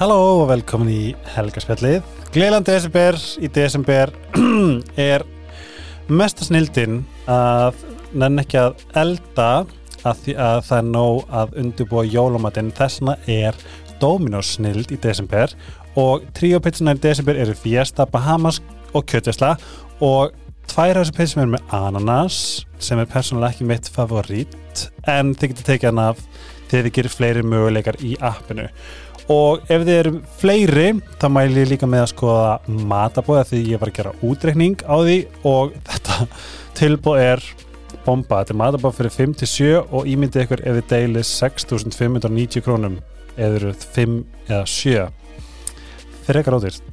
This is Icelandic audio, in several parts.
Halló og velkomin í Helgaspjallið. Gleiland desember í desember er mesta snildin að nenn ekki að elda að að það er nóg að undirbúa jólumatinn. Þessna er Dominos snild í desember og tríopitsuna í desember eru Fiesta, Bahamas og Kjötesla og tvær af þessu pitsum eru með ananas sem er persónulega ekki mitt favorít en þið getur tekið hann af þegar þið gerir fleiri möguleikar í appinu og ef þið eru fleiri þá mæli ég líka með að skoða matabóða því ég var að gera útreikning á því. Og þetta tilbúð er bomba, þetta er matabóð fyrir 5-7 og ímyndið ykkur ef þið deilir 6.590 krónum eða eru 5 eða 7 fyrir ekkar ódýrt.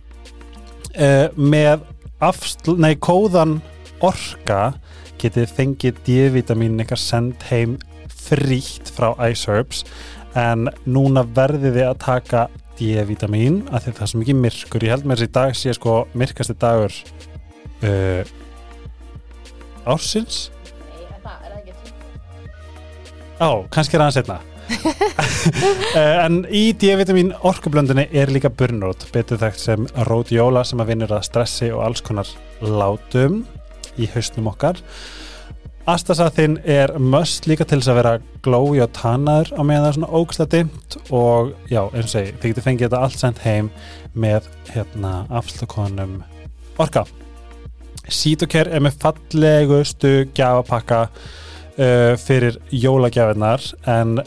Uh, með afsl, nei, kóðan orka getið fengið D-vitamin eitthvað send heim frítt frá iSerbs en núna verðið þið að taka D-vitamin að það er svo mikið myrkur. Ég held með þessi dag sé sko myrkasti dagur uh, ársins. Nei, er það, er ekki á, kannski er aðeins einna en í D-vitamin orkublöndinni er líka burnout betur þekkt sem rhodiola sem að vinnur að stressi og alls konar látum í hausnum okkar Astasathinn er must líka til þess að vera glói og tannaður á meðan það er svona ógstlega dimmt og já, eins og segi, þið getur fengið þetta allt sendt heim með hérna afslukonum orka. Sítokær er með fallegustu gjafapakka uh, fyrir jólagjafinnar en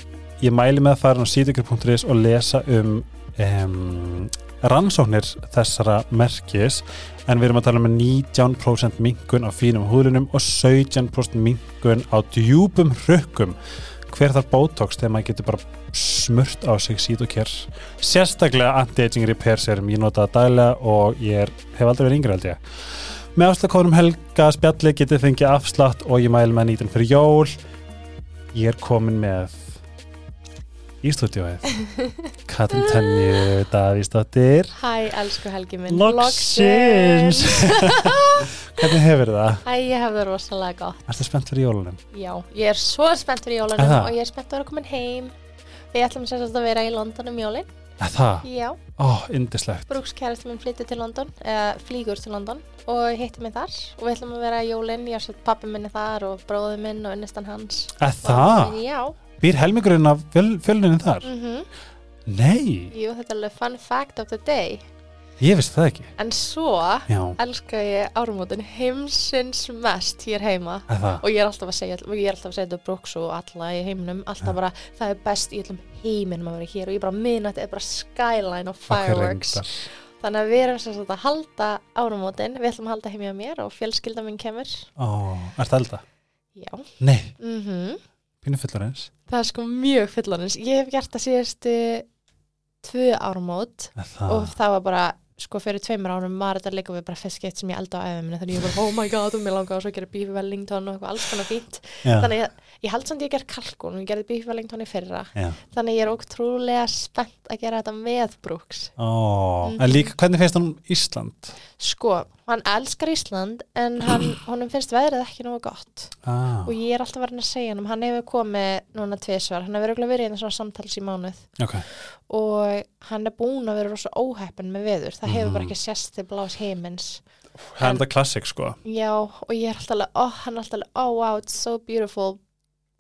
ég mæli með að fara á sítokær.is og lesa um, um rannsóknir þessara merkis en við erum að tala um 19% minkun á fínum húðlunum og 17% minkun á djúpum rökkum hver þar botox þegar maður getur bara smurt á sig sítokér sérstaklega anti-aging repair serum ég nota það daglega og ég er, hef aldrei verið yngre held ég. Með afslagkóðum Helga spjalli getið fengið afslátt og ég mæl með nýtin fyrir jól. Ég er komin með í stúdíóið. Katrin Tennju Davíðsdóttir Hæ, elsku Helgi minn. Loksins. Hvernig hefur það? Hæ, ég hef það rosalega gott. Erstu spennt fyrir jólunum? Já, ég er svo spennt fyrir jólunum það? og ég er spennt að vera komin heim. Við ætlum sérst að vera í London um jólin. Það? Já, Ó, indislegt Brooks kærasti minn flyttir til London eða flýgur til London og hitti mig þar. Og við ætlum að vera í jólin. Ég har sett pappi minni þar og bróði minn og unnistan hans. Það? Já, Býr helmingurinn af fjöl, fjöluninu þar? mhm. Nei, Jú, þetta er alveg fun fact of the day. Ég vissi það ekki. En svo Já, elska ég árumótin heimsins mest hér heima. Það? og ég er alltaf að segja og ég er alltaf að segja þetta Brooks og alla í heiminum alltaf bara, það er best í öllum heiminum að vera hér. Og ég bara minna þetta er bara skyline og fireworks. Okkar reyndar. þannig að við erum sem sagt að halda árumótin við ætlum að halda heimja mér og fjölskylda minn kemur. Ó, er það elda? já, Nei, mhm pínu fullur eins það er sko mjög fullanins ég hef gert það síðustu tvö árumót og það var bara sko fyrir tveimur árum var þetta líka við bara fyrst gett sem ég elda á æfum minni. Þannig ég bara oh my god og mér langaði að svo gera beef wellington og eitthvað alls konar fínt. Já, þannig ég, ég held samt ég ger kalkun og ég gerði í fyrra. Já. Þannig ég er ótrúlega spennt að gera þetta með Brooks. Ó, Mhm. en líka, hvernig finnst hann Ísland? sko, hann elskar Ísland en hann, honum finnst veðrið ekki nógu gott. Ah, og ég er alltaf verið að segja hann hann hefur komið núna tvisvar hann hefur verið í svona samtals í mánuð. Ok. Og hann er búin að vera rosa óheppin með veður það hefur bara Mhm. ekki sérst til blás heimins Það er þetta klassik sko. Já, og ég er alltaf oh, hann er alltaf oh wow, it's so beautiful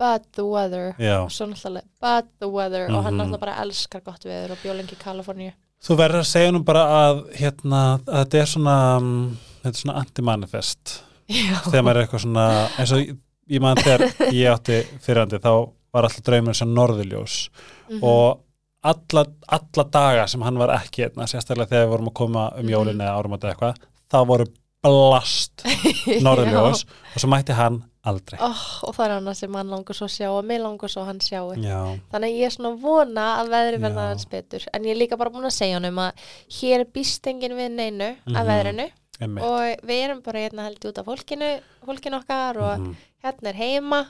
but the weather. Já, og svo náttúrulega but the weather og hann Mhm. náttúrulega bara elskar gott veður og bjólengi í Kaliforníu. Þú verður að segja nú bara að hérna, að þetta er svona um, þetta er svona anti-manifest. Þegar maður er eitthvað svona eins og ég- ég man þegar ég átti fyrrandi þá var alltaf draumur sem norðuljós Mhm. og alla, alla daga sem hann var ekki hérna, sérstaklega þegar við vorum að koma um Mhm. jólinu eða árum eða eitthvað, þá voru blast norðuljós og svo mætti hann aldrei. Oh, og það er annað sem hann langar svo að sjá og mig langar svo að hann sjáu Já, þannig að ég er svona að vona að veðri verða aðeins betur. En ég er líka bara búin að segja hann um að hér býst enginn við neinu af Mhm. veðrinu. Einmitt. Og við erum bara hérna held út af fólkinu fólkinu okkar og Mhm. hérna er heima.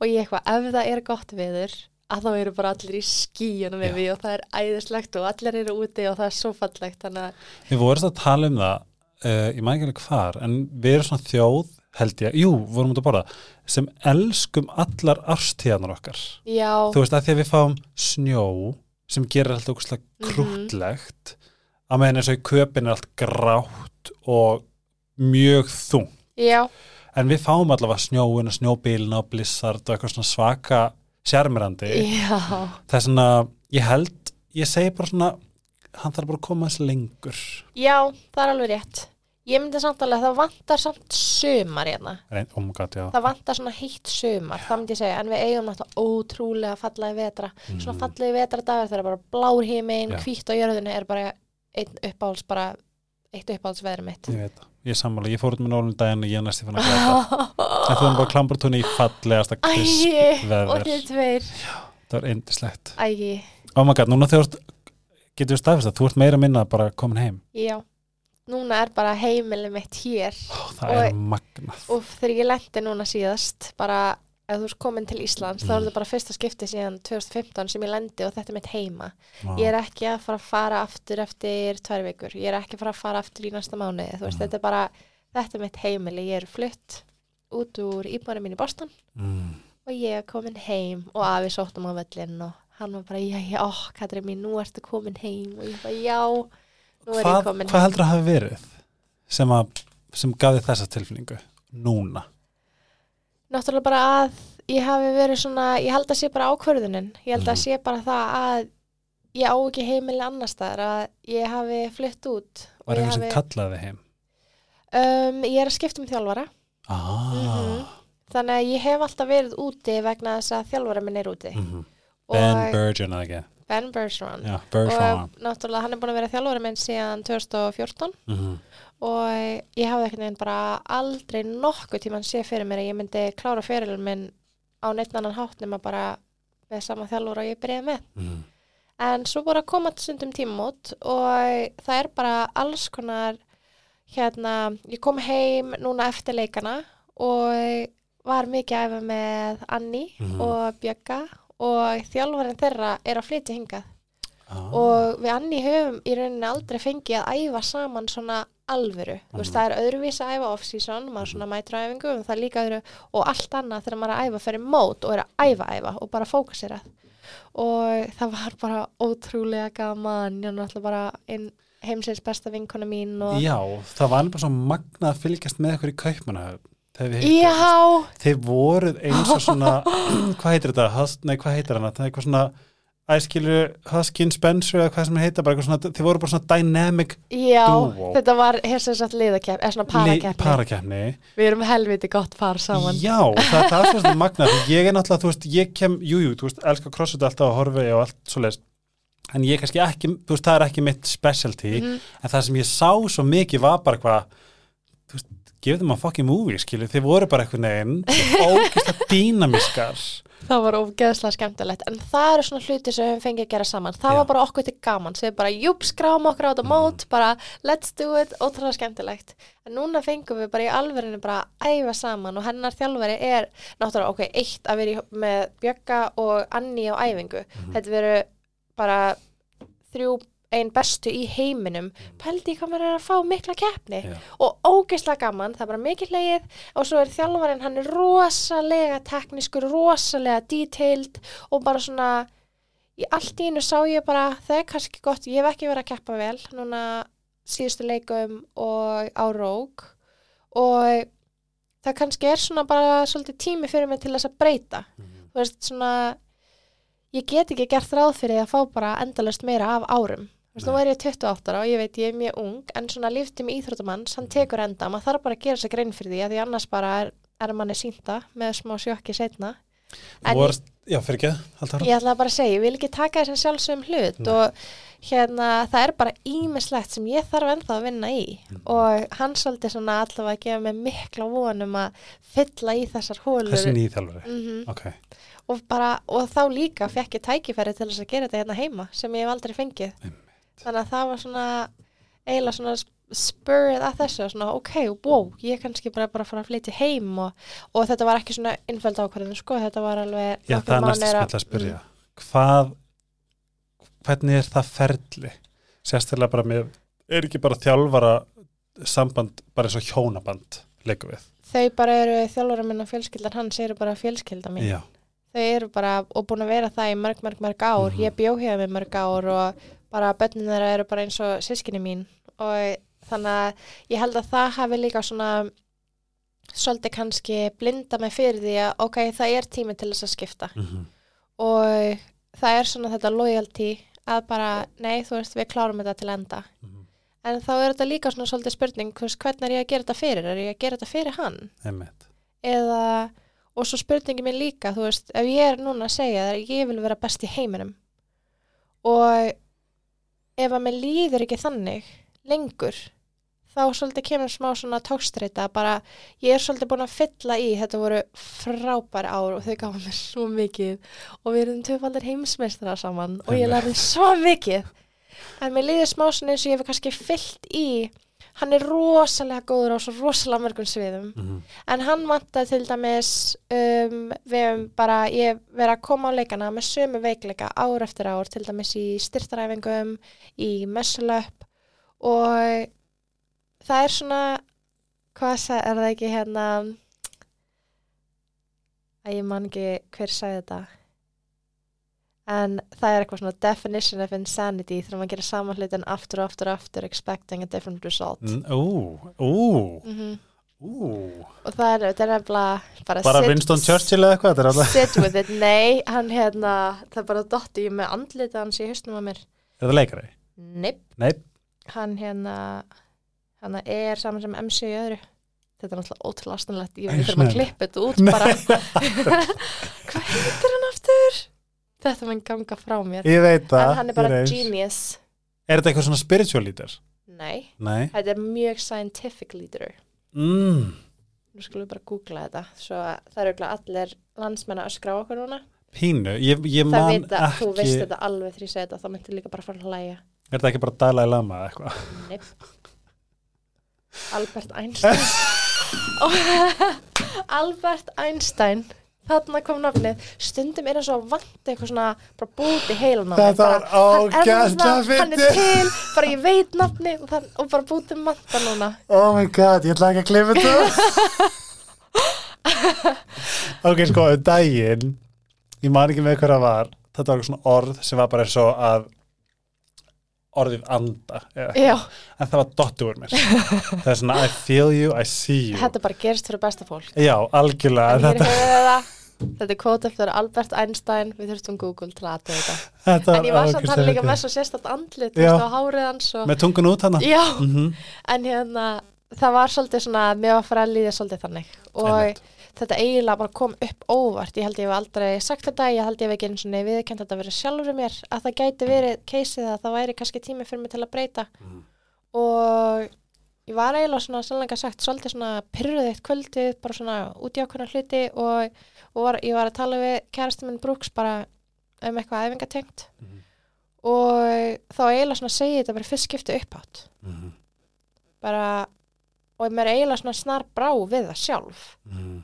Og ég eitthvað ef það er gott veður að þá eru bara allir í skíunum við við og það er æðislegt og allir eru úti og það er svo fallegt. Þannig að Við vorum að tala um það uh, ég maður ekki alveg hvar, en við erum svona þjóð held ég, jú, vorum út að borða sem elskum allar árstíðanar okkar. Já, þú veist að því að við fáum snjó sem gerir allt okkur Mhm. krútlegt að meðan eins og í köpin er allt grátt og mjög þung já, en við fáum allavega snjóin og snjóbílina og blissard og eitthvað svona svaka sjarmirandi já. Það er svona, ég held ég segi bara svona, hann þarf bara að koma þessi lengur. Já, það er alveg rétt Ég myndi samt alveg að það vantar samt sumar hérna. Reyn, oh Það vantar svona heitt sumar, það myndi ég segja En við eigum náttúrulega ótrúlega fallaði vetra. Svona fallaði vetradagar þegar bara blár Já. hvítt á jörðinu er bara einn uppáhalds, bara eitt uppáhaldsveðri mitt. Ég veit það, ég sammála, ég fór út með nólum daginn og ég er næstu fann að glæta en þú erum bara klamburtúni í fallegasta krisp veður þið tveir. Það var eindislegt Ægi, oh my god, núna þú ert- getur við staðfist að þú ert meira minna bara komin heim. Já Núna er bara heimili mitt hér Ó, það Og- er magnað og þegar ég lendi núna síðast bara ef þú ert komin til Íslands þá er Mm. þetta bara fyrsta skipti síðan 2015 sem ég lendi og þetta er mitt heima Vá. ég er ekki að fara að fara aftur eftir tvær vikur, ég er ekki að fara að fara aftur í næsta mánuði, þú veist, Mm. þetta er bara þetta er mitt heimili, ég er flutt út úr íbúinu mín í Boston mm. og ég er komin heim og afi sóttum á völlin og hann var bara, já, já, Katri mín, nú ertu komin heim og ég bara, já, hvað, hvað heldur að hafi verið sem, að, sem gaf þið þessa tilfinningu núna náttúrulega bara að ég hafi verið svona, ég held að sé bara ákvörðunin ég held að Mhm. sé bara það að ég á ekki heimili annars staðar að ég hafi flytt út var eitthvað sem hafi, kallaði heim um, ég er að skipta um þjálfara ah. Mhm. þannig að ég hef alltaf verið úti vegna þess að þjálfara minn er úti Mhm. og Ben Burgeon ekki Ben Bergeron. Já, Bergeron. Og náttúrulega hann er búin að vera þjálfara minn síðan 2014 mm og ég hafði ekkert neginn bara aldrei nokkuð tímann sé fyrir mér að ég myndi klára fyrirlum minn á neitt annan hátt nema bara með sama þjálfara og ég byrjaði með. -hmm. en svo bara að koma stundum tímamót og það er bara alls konar hérna, ég kom heim núna eftir leikana og var mikið að æfa með Anni Mhm. og Bjögga og þjálfarinn þeirra er að flytja hingað. Ah. og við Anni höfum í rauninni aldrei fengið að æfa saman svona alvöru, þú veist Mhm. það er öðruvísi að æfa off-season, maður svona mætur æfingu og það er líka öðru og allt annað þegar maður er að æfa fyrir mót og er að æfa æfa og bara fókusera. Og það var bara ótrúlega gaman, ég er náttúrulega bara einn heimsins besta vinkona mín og Já, það var bara svo magnað að fylgjast með ykkur í kaupmanna þegar við hittum Já, Þið voruð eins og svona hvað heitir þetta? Hus, nei, hvað heitir hana? Það er eitthvað svona æskilu Huskin Spencer eða hvað sem heita bara eitthvað svona, þið voru bara svona dynamic já, Dúó. þetta var hér sem sagt liðakepp, eða svona parakeppni parakeppni Við erum helviti gott par saman Já, það, það er svona magnað því ég er náttúrulega, þú veist, ég kem jú, jú, þú veist, elska crossfit alltaf að horfi og allt svo leist en ég kannski ekki, þú veist, það er ekki mitt specialty Mhm. en það sem ég sá svo mikið var bara eitthvað give them a fucking movie, skilu þið voru bara eitthvað neginn, ógeðslega dýnamiskar Það var ógeðslega skemmtilegt. En það eru svona hluti sem við fengið að gera saman. Það Já. var bara okkur til gaman. Sem við bara júp skráum okkur á þetta mót bara let's do it, ótrúlega skemmtilegt. En núna fengum við bara í alverðinu bara að æfa saman og hennar þjálfari er náttúrulega ok, eitt að vera með Bjögga og Anni á æfingu. Þetta veru bara þrjú ein bestu í heiminum pældi ég hvað maður er að fá mikla keppni. Já. og ógeðslega gaman, það er bara mikið leið og svo er þjálfarinn, hann er rosalega teknískur, rosalega detailed og bara svona í allt í einu sá ég bara það er kannski gott, ég hef ekki verið að keppa vel núna síðustu leikum og á rók og það kannski er svona bara svolítið tími fyrir mig til þess að breyta. Þú veist svona ég get ekki gert ráð fyrir að fá bara endalust meira af árum þú veist, nú er ég 28 ára og ég veit ég er mjög ung en svona líftum íþróttamanns, hann tekur enda maður þarf bara að gera sér grein fyrir því að því annars bara er, er manni sínta með smá sjokki setna Vorst, Já, fyrir ekki, alltaf ég ætla bara að segja, ég vil ekki taka þessum sjálfsögum hlut Nei. og hérna það er bara ímislegt sem ég þarf ennþá að vinna í Mhm. og hann svolítið svona allavega að gefa mig mikla vonum að fylla í þessar hólur Þessi nýþjálfari Mhm. Ok, og, bara, og þá líka fekk ég tækifæri til þess að gera þetta hérna heima sem ég hef aldrei fengið Einmitt. Þannig að það var svona eiginlega svona spurð að þessu svona ok, wow, ég kannski bara, bara fara að flytja heim og, og þetta var ekki svona innfæld ákvörðin sko, þetta var alveg já, það er smill að spyrja. Hvað hvernig er það ferli? Sérstaklega bara með er ekki bara þjálfara samband bara eins og hjónaband leikum við? Þau bara eru þjálfara minn og fjölskyldan hans eru bara fjölskylda mín. Já, þau eru bara og búin að vera það í mörg, mörg, mörg ár. Mhm. ég bjó hefði mörg ár og bara börnin þeirra eru bara eins og sískinni mín og þannig að ég held að það hafi líka svona svolítið kannski blinda mig fyrir því að ok, það er tími til þess að skipta Mhm. og það er svona þetta loyalty að bara, nei, þú veist, við klárum þetta til enda Mhm. en þá er þetta líka svona svolítið spurning, hvernig er ég að gera þetta fyrir er ég að gera þetta fyrir hann Einmitt. eða, og svo spurningi mín líka, þú veist, ef ég er núna að segja að ég vil vera best í heiminum og ef að mér líður ekki þannig lengur þá svolítið kemur smá svona tókstreita bara, ég er svolítið búin að fylla í þetta voru frábæri ár og þau gafa mér svo mikið. Og við erum töfaldir heimsmeistrar saman og ég lærði svo mikið. En mér líður smá svona eins og ég hef kannski fyllt í hann er rosalega góður á svo rosalega mörgum sviðum. Mhm. en hann vantaði til dæmis um, við hefum bara, ég verið að koma á leikana með sömu veikleika ár eftir ár til dæmis í styrtaræfingum í messulöp og það er svona hvað er það ekki hérna að ég man ekki hver sagði þetta en það er eitthvað svona definition of insanity þegar maður gerir saman hlutin aftur og aftur og aftur expecting a different result. N- Ú, ú, mm ú. Og það er, þetta er nefnilega bara, Bara sit- Winston Churchill eða eitthvað er sit with it, nei, hann hérna það er bara dotti með andlita hans í hausnum á mér. Er það leikari? Neip, Nei, hann hérna hann er saman sem MC í öðru. Þetta er náttúrulega ótrúlega aðstæðanlegt ég þurfum að klippa þetta út bara. Hvað heitir hann? Þetta mun ganga frá mér. Ég veit það en hann er bara genius. Er þetta eitthvað svona spiritual leader? nei, Nei. Þetta er mjög scientific leader. Mm. nú skulum við bara googla þetta. Svo að það eru örugglega allir landsmenn að öskra á okkur núna. Pínu, ég, ég það man vita, ekki þú veist þetta alveg því að segja þetta þá myndir líka bara fara að hlæja. Er þetta ekki bara Dalai Lama eða eitthvað? Neip. Albert Einstein. Albert Einstein þarna kom nafnið. Stundum er það svo vant eitthvað svona bara búti heilan á var Bara, hann er þarna, hann er til, bara ég veit nafnið og, það, og bara búti manta núna. Oh my god, ég ætla ekki að klippa þetta. Ok, sko, um daginn Ég man ekki með hver það var Þetta var eitthvað svona orð sem var bara svo að orðið anda en það var dottu úr mér. Það er svona I feel you, I see you. Þetta bara gerist fyrir besta fólk. Já, algjörlega þetta, það. Þetta er kvóta eftir Albert Einstein. Við þurftum Google til að aðtöða þetta. En ég var samt hann líka með svo sérstætt andlit á hárið hans og... með tungun út hana Já, mm en hérna það var svolítið svona, mér var fyrir að líða svolítið þannig. Og Einmitt. Þetta eiginlega bara kom upp óvart, ég held ég hef aldrei sagt þetta, ég held ég hef ekki eins og viðkend þetta verið sjálfur mér, að það gæti verið keisið að það væri kannski tími fyrir mig til að breyta Mhm. og ég var eiginlega svona sannlega sagt svolítið svona pyrruð eitt kvöldið bara svona út í ákveðna hluti og, og var, ég var að tala við kærasti minn Brooks bara um eitthvað æfingatengt Mhm. og þá eiginlega svona segi ég þetta bara fyrst skipti upphátt Mhm. bara og mér eiginlega svona snar brá við það sjálf Mhm.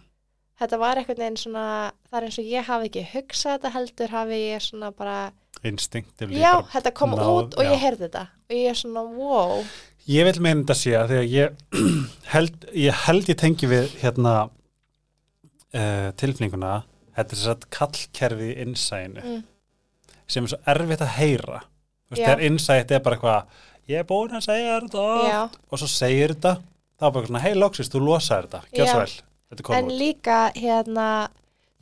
Þetta var einhvern veginn svona það er eins og ég hafi ekki hugsað þetta heldur hafi ég svona bara instinctively já, þetta kom náð- út og já. ég heyrði þetta. Og ég er svona wow. Ég vil meina þetta sé að þegar ég held, ég held ég tengi við hérna uh, tilfinninguna þetta er þess að kallkerfi í innsæinu. Mm. sem er svo erfitt að heyra. Þú veist, þegar innsætt er bara eitthvað ég er búin að segja þetta. Já, og svo segir þetta þá er bara svona, hei Lóksis, þú losaði þetta. Gjör svo vel, en út. líka hérna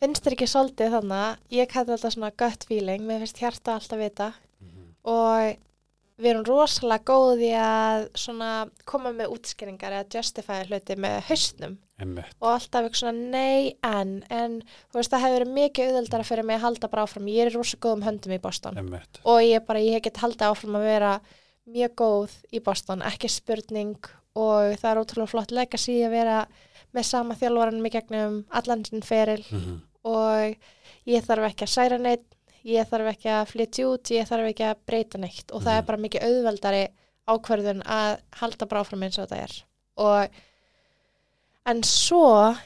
finnst þér ekki svolítið þannig ég kalli þetta svona gut feeling mér finnst hjarta alltaf vita. Mhm. og við erum rosalega góði að svona koma með útskýringar eða justify hluti með haustnum Einmitt. og alltaf eitthvað svona nei en, en þú veist það hefur verið mikið auðveldara fyrir mig að halda bara áfram, ég er í rosa góðum höndum í Boston. Einmitt. og ég bara, ég get haldið áfram að vera mjög góð í Boston, ekki spurning. Og það er ótrúlega flott legacy að vera með sama þjálfaranum í gegnum allan sinn feril Mhm. og ég þarf ekki að særa neitt ég þarf ekki að flytja út ég þarf ekki að breyta neitt og það er Mhm. bara mikið auðveldari ákverðun að halda bara áfram eins og þetta er og en svo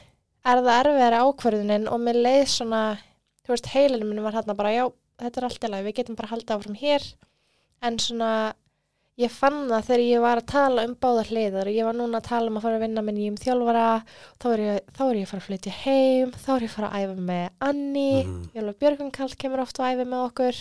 er það erfiðari ákverðunin og mér leið svona þú veist, heilinu minn var hérna bara já, þetta er allt í lagi, við getum bara haldið áfram hér en svona ég fann það þegar ég var að tala um báða hliðar og ég var núna að tala um að fara að vinna með nýjum þjálfara. Þá er ég, þá er ég að fara að flytja heim þá er ég að fara að æfa með Anni Mhm. Jólf Björgun Kall kemur oft og æfi með okkur.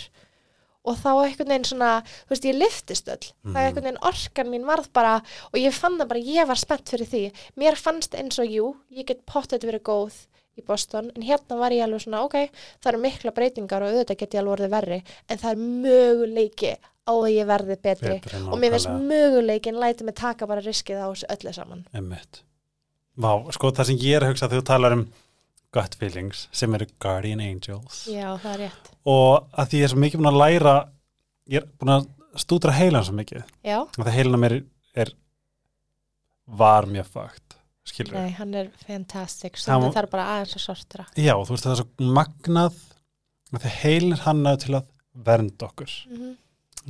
Og þá einhvern veginn svona þú veist, ég liftist öll. Það Mhm. er einhvern veginn orkan mín varð bara og ég fann það bara, ég var spennt fyrir því. Mér fannst eins og jú, ég get pottet verið góð í Boston en hérna var ég alveg svona, ok, það eru mikla breytingar og auðvitað get ég alveg orðið verri en það er möguleiki á að ég verði betri, Betri, og mér finnst möguleikin læti mig taka bara riskið á þessu öllu saman. Einmitt. Vá, sko það sem ég er að hugsa þegar þú talar um gut feelings sem eru guardian angels. Já, það er rétt. Og að því ég er svo mikið búin að læra ég er búin að stúdra heilan svo mikið. Já, og það heilan að mér er var mjög fakt skilur nei, hann er fantastic. Það stundum þarf bara aðeins að sortira Já, þú veist það er svo magnað að því heilin er hannað til að vernda okkur. Mm -hmm.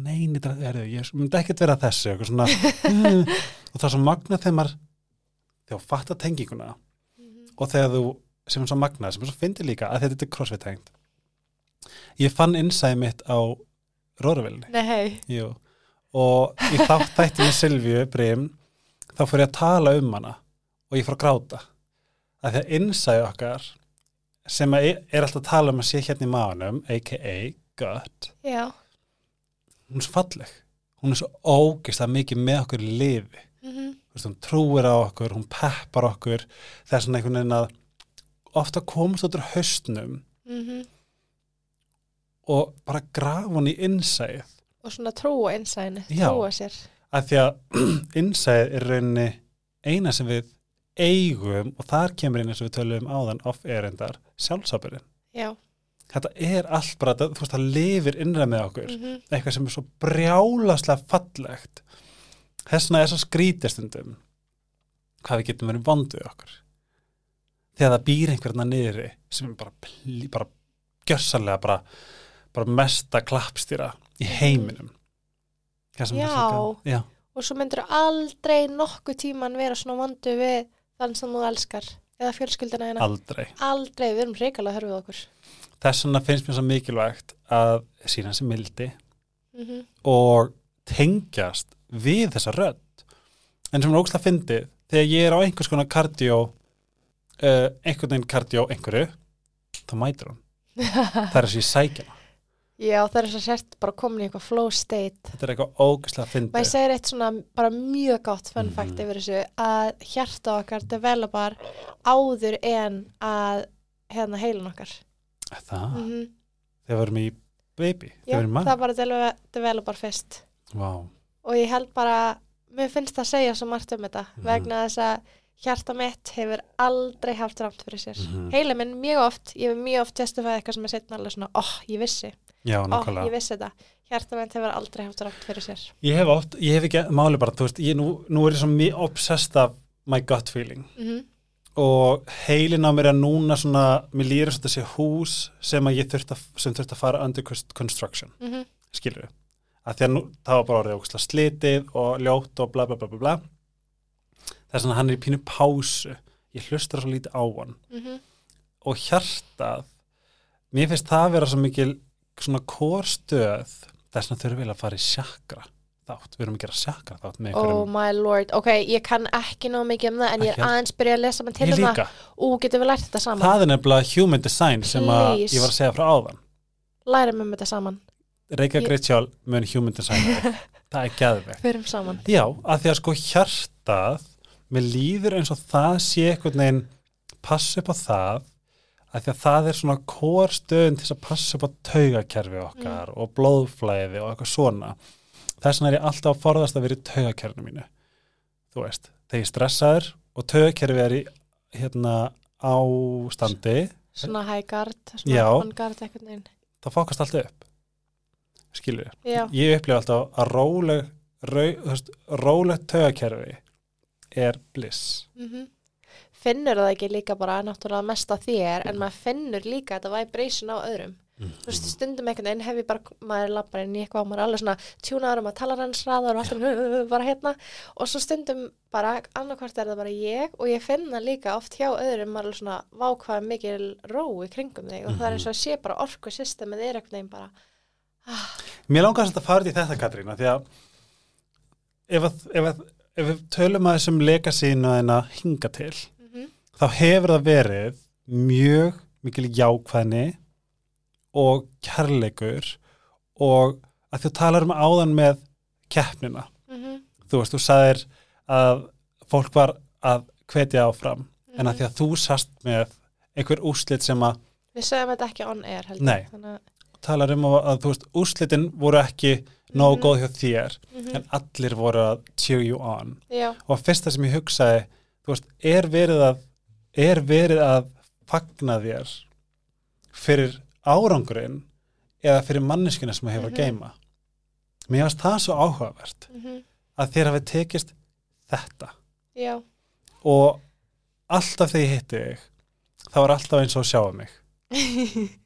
Nei, nýttra, er, ég myndi ekkert vera eitthvað svona, mm, og það er svo magnað þegar maður þegar fattar tenginguna og þegar þú sem er svo magnað, sem er svo fyndið líka að þetta er crossfit tengt. Ég fann innsæði mitt á Jú. og í þátt þætti með Silvíu Brim, þá fór ég að tala um hana og ég fór að gráta. Að því að innsæði okkar sem að er, alltaf að tala um að sé hérna í maðunum a.k.a. gut já hún er svo falleg. Hún er svo ógist að mikið með okkur lifi. Mm Þú veist, hún trúir á okkur, hún peppar okkur. Það er svona einhvern veginn að ofta komast út úr haustnum -hmm. og bara grafa hún í innsæð og svona trúa innsæðinu, trúa sér. Að því að innsæð er rauninni eina sem við eigum og þar kemur inn eins og við tölum áðan off erendar sjálfsábyrðin já, þetta er allt bara, þú veist, það lifir innræð með okkur. Mm eitthvað sem er svo brjálaslega fallegt. Þess vegna er svo skrítistundum hvað við getum verið vonduð okkur. Þegar það býr einhverna niðri sem er bara, bara gjörsanlega bara, bara mesta klappstýra í heiminum. Er svo Já. gaman. já, og svo myndir aldrei nokkuð tíman vera svona vondu við þann sem þú elskar eða fjölskyldina hérna aldrei. Aldrei, við erum reikalega hörfið okkur. Þess vegna finnst mér svo mikilvægt að sína sem mildi mm -hmm. og tengjast við þessa rödd. En sem er ógslag fyndið þegar ég er á einhvers konar kardió uh, einhvern veginn kardió einhverju, þá mætir hún. Það er þess að ég sækja hana já, það er svo sért bara komin í eitthvað flow state þetta er eitthvað maður fyndið segir eitt svona bara mjög gott fun Mhm. fact yfir þessu að hjarta okkar developar áður en að hérna heilin okkar það, mm -hmm. þegar við erum í baby, já, við það bara developar fyrst Vá, og ég held bara, mér finnst það að segja svo margt um þetta, Mhm. vegna þess að hjarta mitt hefur aldrei haft rámt fyrir sér. Mhm. Heila minn mjög oft, ég hef mjög oft testifæði eitthvað sem er setna alveg svona, óh, ég vissi, já, nákvæmlega. ég vissi þetta. Hjarta mitt hefur aldrei haft rámt fyrir sér. ég hef oft, ég hef ekki máli bara, þú veist ég, nú, nú er ég svo mjög obsessed af my gut feeling. Mm og heilin á mér er núna svona, mér og þetta sé hús sem ég þurft að, sem þurft að fara under construction. -hmm. skilur við að því að nú, það var bara orðið ógustlega slitið og ljótt og bla bla bla bla bla. Þess að hann er í pínu pásu. Ég hlustar svo lítið á hann. Mm og hjartað mér finnst það að vera svo mikil svona kórstöð þess að þurfum við að fara í sjakra þátt, við erum að gera sjakra þátt með Oh my lord, ok, ég kann ekki nóg mikið um það, en ég Ekki er aðeins byrja að lesa mig til um það. Ú, getum við lært þetta saman? það er nefnilega human design sem að ég var að segja frá áðan Lærum um þetta saman. Reykja Ég- Gritsjál mun human design það er gæðvegt. Já, að því að sko hjartað mér líður eins og það sé einhvern veginn passa upp á það að því að það er svona kórstöðun til að passa upp á taugakerfi okkar og blóðflæði og eitthvað svona. Þess vegna er ég alltaf að forðast að vera í taugakerfinu mínu. Þú veist, þegar ég stressaður og taugakerfi er í hérna Svona high guard, svona Já. on guard eitthvað neginn. þá fókast allt upp. Skilur Já, ég upplifa alltaf að róleg rau, veist, rólegt taugakerfi er bliss. Mm finnur það ekki líka bara náttúrulega mest á þér en maður finnur líka þetta vibration á öðrum. Þú veist, stundum einhvern veginn hef ég bara maður lappar inn í eitthvað og maður er alveg svona tjúnaður um að tala hans hraðar og alltaf bara hérna. Og svo stundum bara annarkvart er það bara ég og ég finna líka oft hjá öðrum maður er svona vákvað mikil ró í kringum þig og það er eins og að sé bara orku systemið er einhvern veginn bara Mér langar samt að fara í þetta Katrína því að ef, að, ef, að, ef við tölum að þessum legasínu að hérna hinga til Mhm. þá hefur það verið mjög mikil jákvæðni og kærleikur og að þú talar um áðan með keppnina Mhm. þú veist, þú sagðir að fólk var að hvetja áfram en að því að þú sast með einhver úrslit sem að Við sögum þetta ekki on air heldur Nei. Að talar um að, að þú veist, úrslitin voru ekki nógu Mhm. góð hjá þér Mhm. en allir voru að cheer you on. Já, og fyrsta sem ég hugsaði þú veist, er verið að er verið að fagna þér fyrir árangurinn eða fyrir manneskina sem þú hefur að Mhm. geima mér finnst það svo áhugavert mhm, að þér hafi tekist þetta. Já, og alltaf þegar ég hitti þig þá er alltaf eins og að sjá mig.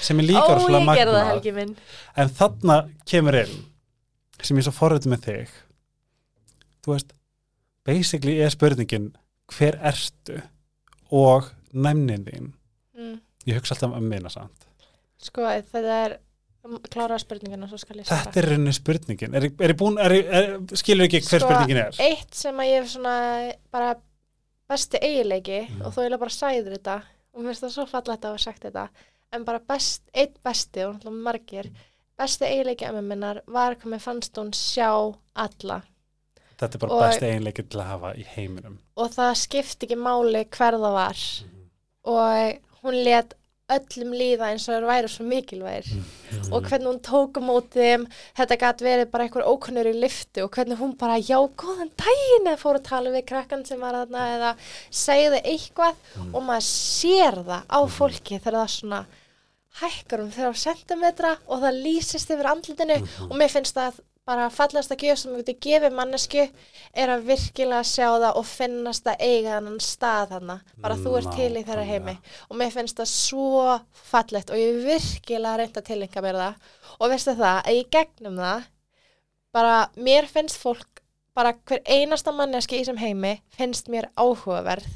Sem er líka helgi minn. En þarna kemur inn sem ég er svo forröðu með þig. Þú veist basically er spurningin hver ertu og næmnin þín? Mm. ég hugsa alltaf um minna samt. Sko, þetta er klára spurningina, svo skal ég svara. Þetta er rauninni spurningin. Er, er, búin, er, er, skilur ekki hver Sko, spurningin er? Eitt sem að ég hef svona bara besti eiginleiki Mm. og þú eiginlega bara sæður þetta og mér finnst það svo fallegt að hafa sagt þetta en bara best, eitt besti og margir besti eiginleiki ömmu minnar var hvað mér fannst hún sjá alla þetta er bara og- besti einleiki til að hafa í heiminum og það skipti ekki máli hver það var Mhm. og hún let öllum líða eins og þær væri svo mikilvægir Mhm. og hvernig hún tók á móti þeim þetta gæti verið bara einhver ókunnur í lyftu og hvernig hún bara, já, góðan daginn eða fór að tala við krakkan sem var þarna eða segði eitthvað Mm. og maður sér það á fólki þegar það svona hækkar um þeirra sentimetra og það lýsist yfir andlutinu Mhm. og mér finnst það bara fallast að gjöf sem við getum gefið mannesku er að virkilega sjá það og finnast að eiga þannan stað hana bara þú ert til í þeirra heimi. Og mér finnst það svo fallegt og ég virkilega reynda að tilenga mér það. Og veistu það, að í gegnum það bara mér finnst fólk bara hver einasta manneski í þessum heimi finnst mér áhugaverð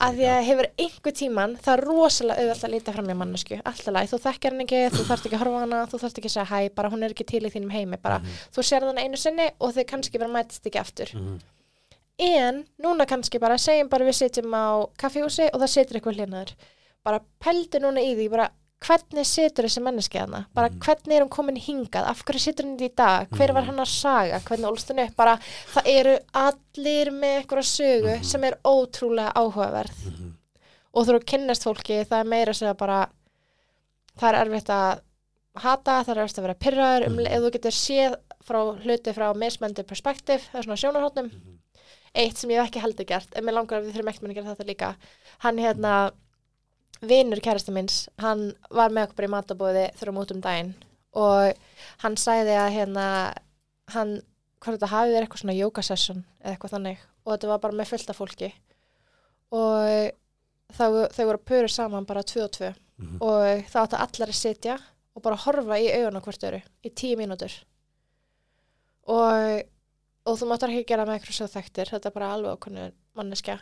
að því að hefur einhver tíman það er rosalega auðvelt að líta fram í mannesku alltaf læg, þú þekkir hann ekki, þú þarft ekki að horfa hana þú þarft ekki að segja hæ, bara hún er ekki til í þínum heimi bara, þú sér þann einu sinni og þau kannski bara mætist ekki aftur. Mhm. en núna kannski bara segjum bara við sitjum á kaffihúsi og það situr eitthvað hlinaður bara pældu núna í því bara hvernig situr þessi menneski hana bara Mhm. hvernig er hún komin hingað af hverju situr hún í dag, hver var Mhm. hann að saga hvernig ólst hún upp, bara það eru allir með eitthvað sögu Mhm. sem er ótrúlega áhugaverð Mhm. og þú eru að kynnast fólki það er meira að segja bara það er erfitt að hata, það er erfitt að vera pyrraður um, Mhm. ef þú getur séð frá hluti frá mismöndi perspektíf, það er svona sjónarhóttnum Mhm. eitt sem ég hef ekki heldur gert en mér langar að við þurfum ekki að gera þetta líka hann hérna vinur kærasta minns, hann var með okkur í matabóði þurfum út um daginn og hann sagði að hérna hann, hvað þetta hafi verið eitthvað svona yoga session eða eitthvað þannig og þetta var bara með fullt af fólki og þá, þau voru að pöru saman bara tvö og tvö Mhm. og þá áttu allar að sitja og bara horfa í augun á hvort öru í tíu mínútur og, og þú máttar ekki gera með eitthvað svo þekktir, þetta er bara alveg okkur manneskja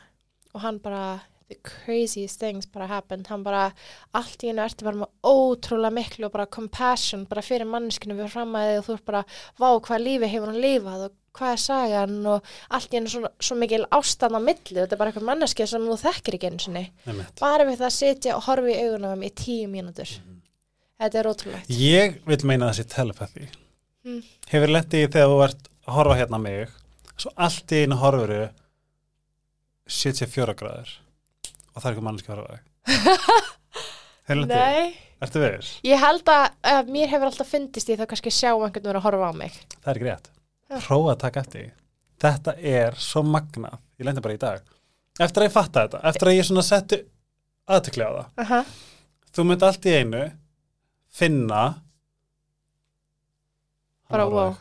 og hann bara the craziest things bara happened. Hann bara, allt í einu ertu bara með ótrúlega miklu og bara compassion bara fyrir manneskinu við fram að þig og þú ert bara vá hvað lífi hefur hann lifað og hvað er sagan og allt í einu svo, svo mikil ástand á milli, þetta er bara eitthvað manneskja sem þú þekkir ekki einu sinni. Einmitt. bara við það að sitja og horfa í augun á þeim í tíu mínútur. Þetta er ótrúlegt. Ég vil meina þessi telepathy. Mm. hefur lendið í þegar þú ert að horfa hérna mig svo allt í einu horfuru 74 gráður og það er að hefur lendið, Nei, ertu veður? ég held að uh, mér hefur alltaf fundist ég þá kannski sjá einhvern veginn að horfa á mig. Það er Já. prófa að taka eftir þetta er svo magnað. Ég lendi bara í dag. Eftir að ég fatta þetta, eftir að ég svona setti aðtökli á það. Aha. þú mynd allt í einu finna Bara, wow.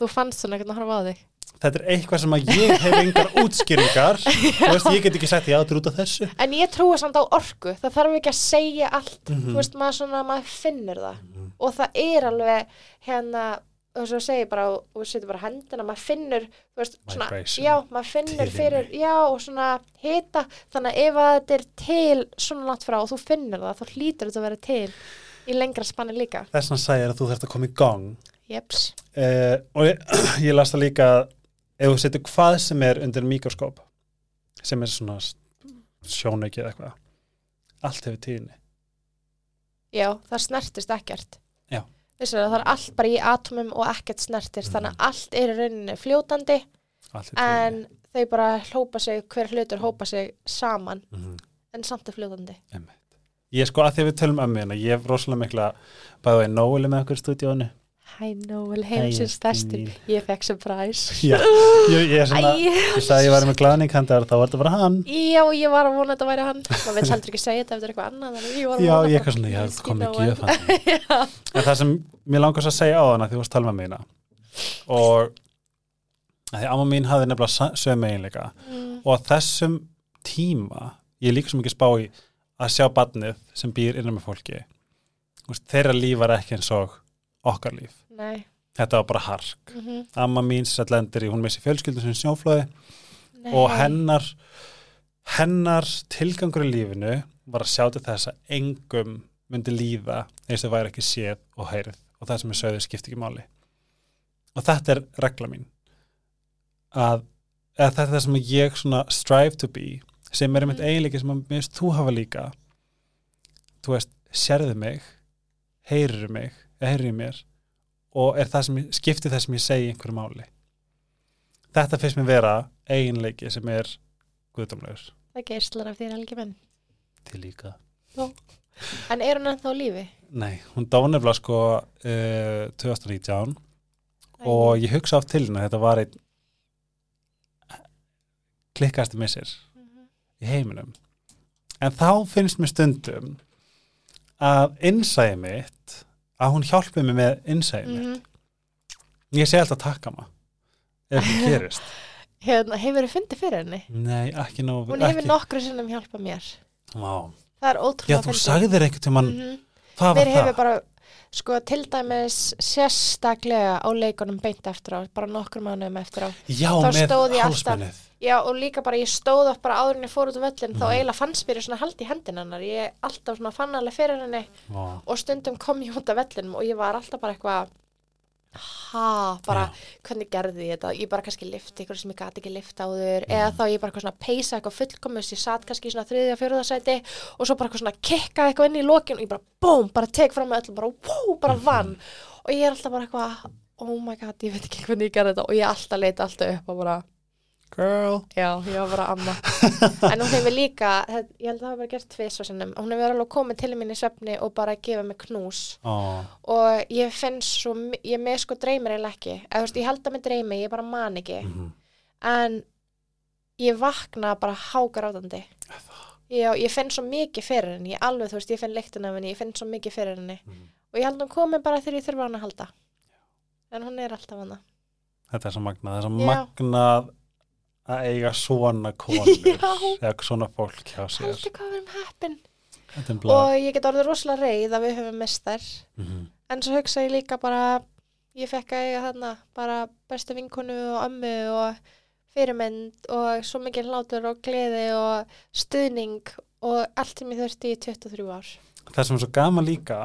Þú fannst svona einhvern að horfa á þig þetta er eitthvað sem að ég hef engar útskýringar. Þú veist, ég get ekki sagt já, þetta er út af þessu. En ég trúi samt á orku, það þarf ekki að segja allt. Mhm. Þú veist, maður svona, maður finnur það. Og það er alveg hérna og svo segir bara, og setur bara hendina maður finnur, þú veist, svona Vibration. já, maður finnur fyrir, já, og svona hita, þannig að ef að þetta er til svona langt frá og þú finnur það, þá hlýtur þetta að vera til í lengra spanni líka. Þess að segja að þú þarfst að koma í gang. Jeps, uh, og ég, ég las það líka að ef þú setur hvað sem er undir mikroskóp sem er svona sjónauki eða eitthvað allt hefur tíðinni já, það snertist ekkert. Já. Það er allt bara í atomum og ekkert snertist þannig að allt er í rauninni fljótandi en þau bara hópa sig, hver hlutur hópa sig saman mm en samt er fljótandi. Ég sko að því að við tölum um hérna ég hef rosalega mikla bæðið í Nóeli með okkur stúdíónu Hæ Nóel, heimsins Mín. ég fekk surprise. Já, ég, sagði að ég var með glaðning handar þá var þetta bara hann. Já, ég var að vona að þetta væri hann. Maður vil heldur ekki segja þetta ef þetta er eitthvað annað að ég að Já, ég eitthvað svona, ég hef komið Nóel. gjöf hann. En það sem mér langast að segja á hana því þú varst að tala með mig hérna og að því amma mín hafði nefnilega sömu eiginleika. Mm, og á þessum tíma ég er líka svo mikið spá í að sjá badnið sem býr innan með fólki. Veist, þeirra líf var ekki eins og okkar líf Nei, þetta var bara hark. Mhm, amma mín sem sagt lendir í, hún missi fjölskyldu sem snjóflóði nei. og hennar hennar tilgangur í lífinu var að sjá til þess að engum myndi líða eins og væri ekki séð og heyrið. Og það sem er sögðu skipti ekki máli. Og þetta er regla mín. Að þetta er það sem ég svona strive to be sem er einmitt Mm. eiginleiki sem að mér finnst þú hafa líka. Þú veist, sérðu mig heyrir mig, í mér og er það sem ég, skipti það sem ég segi einhverju máli. Þetta finnst mér vera eiginleiki sem er guðdómlegur. Það geislar af þér helgi menn til líka. En er hún ennþá lífi? nei, hún dó nefnilega sko uh, 2019 og ég hugsa oft til hennar þetta var einn klikkasti missir Mhm. í heiminum. En þá finnst mér stundum að innsæði mitt að hún hjálpi mig með innsæði mitt Mhm. ég sé alltaf takka maður ef það gerist Hérna, hefur þið fundið fyrir henni? nei, ekki nóg Hún hefur nokkru sinnum hjálpað mér Vá. Það er já, ótrúlega þú sagðir einhvern hvað Mér var hefur það? bara, sko, til dæmis sérstaklega á leikunum beint eftir á, bara nokkur mánuðum eftir á. já, þá stóð ég alltaf- Já, og líka bara ég stóð upp bara áður en ég fór út á völlin, þá Mhm. eiginlega fannst mér svona hald í hendin hennar. Ég alltaf svona fann alveg fyrir henni Vá. og stundum kom ég út á vellinum og ég var alltaf bara eitthvað, ha, bara, hvernig gerði ég þetta? Ég bara kannski lifti ykkur sem ég gati ekki lifta áður, eða þá ég bara svona peysa eitthvað fullkomus, ég satt kannski í svona þriðja, fjóruðasæti og svo bara svona kikka eitthvað inn í lokin og ég bara, búm, bara tek fram með öllum, bara, wú, bara vann. Og ég er alltaf bara eitthvað, oh my god, ég veit ekki hvernig ég gerði þetta. Og ég alltaf leita alltaf upp og bara, girl já, ég var bara amma. en hún hefur líka, ég held að það hafa bara gert tvis og sinnum, hún hefur alveg komið til mín í svefni og bara gefið mig knús Ó, og ég finn svo, ég með sko dreymir eiginlega ekki, eða þú veist, ég held að mig dreymi, ég bara man ekki, mhm. en ég vakna bara hágrátandi. Já, ég finn svo mikið fyrir henni, ég alveg, þú veist, ég finn leiktin af henni, ég finn svo mikið fyrir henni Mhm. og ég held að hún komi bara þegar ég þurfa hann að halda. En hún er alltaf hana. þetta er svo magnað, það er svo magnað að eiga svona konur eða svona fólk hjá sér Haldi hvað við erum heppin. Og ég get orðið rosalega reið að við höfum mist þær. Mhm. En svo hugsa ég líka bara, ég fekk að eiga þarna bara bestu vinkonu og ömmu og fyrirmynd og svo mikið hlátur og gleði og stuðning og allt sem ég þurfti í 23 ár. það sem er svo gaman líka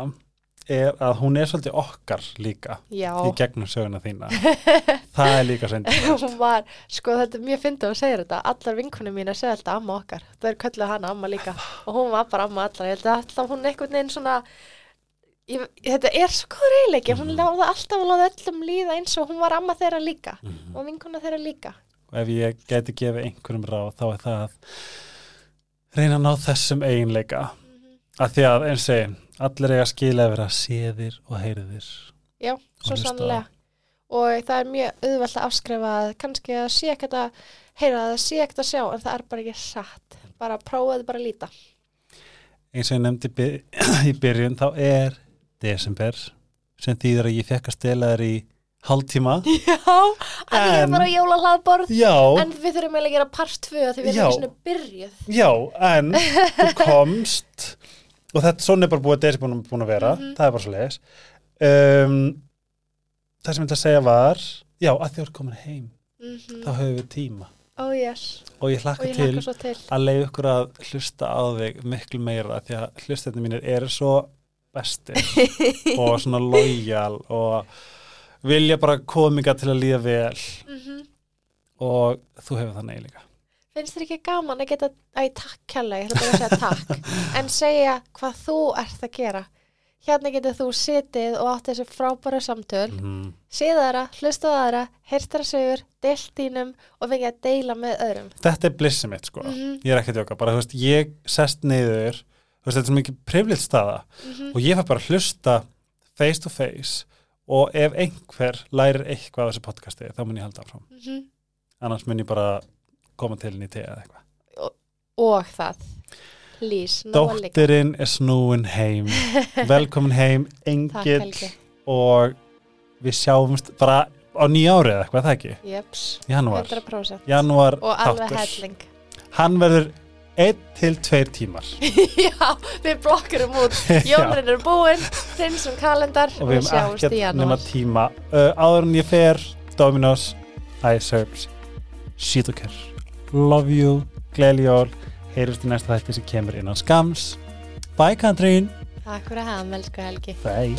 er að hún er svolítið okkar líka Já, í gegnum söguna þína. Það er líka hún var, sko þetta er mjög fyndið að segja þetta, allar vinkunum mín að segja alltaf amma okkar, það er kölluð hana amma líka. Og hún var bara amma allar, ég held að alltaf hún einhvern veginn svona, ég, þetta er svo góður eiginleiki, hún Mhm. láði alltaf að láði öllum líða eins og hún var amma þeirra líka. Mhm. og vinkuna þeirra líka. og ef ég geti gefið einhverjum ráð þá er það að reyna að ná þessum eiginleika að því að eins og allir eiga að skila að vera séðir og heyriðir Já, svo hlusta á. sannlega. Og það er mjög auðvelt að afskrifa að kannski að sé ekkert að heyra að það sé ekkert að sjá en það er bara ekki satt. Bara prófaðu bara að líta. eins og ég nefndi í by- í byrjun þá er desember sem þýðir að ég fekk að stela þér í hálftíma Já, að ég er En- bara jóla hlaðborð. já, En við þurfum eiginlega að gera part 2 því við erum svona byrjuð. já, en þú komst og þetta svona er bara búið að desi búin, búin að vera. Mhm. það er bara svo leiðis um, það sem ég ætla að segja var já, að þið voru komin heim Mm þá höfum við tíma. Oh yes. og ég hlakka til til. að leiða ykkur að hlusta á þig miklu meira því að hlustetni mínir eru svo bestir og svona lojal og vilja bara kominga til að líða vel. Mm og þú hefur það nei líka Finnst þér ekki gaman að geta, æ, takk kærlega, ég ætla bara að segja takk, en segja hvað þú ert að gera. Hérna getur þú sitið og átt þessi frábæra samtöl, mm. séð aðra, hlustað aðra, heyrst þar sögur, deilt þínum og fengið að deila með öðrum. þetta er blissið mitt sko Mhm. ég er ekki að djóka, bara þú veist, ég sest niður þú veist, þetta er svo mikið priflitt staða Mhm. og ég fær bara að hlusta face to face og ef einhver lærir eitthvað á þessu podcasti þá mun ég halda áfram, Mhm. annars mun ég bara koma til henni í tega eða eitthvað Og það, please, nóg að líka. Dóttirinn er snúin heim velkomin heim, engill og við sjáumst bara á nýja árið eða eitthvað, það ekki? Jöps, Janúar, 100%. janúar Og alveg þáttur. helling. Hann verður 1 til 2 tímar Já, við blokkurum út. Jólurinn er búinn, hreinsum kalendar og og við sjáumst í janúar. tíma uh, áður en ég fer Dominos, iSerbs Shitoker love you, gleyli jól heyrjumst í næsta þætti sem kemur innan skams bye Katrín. Takk fyrir að hafa með elsku Helgi. Bye.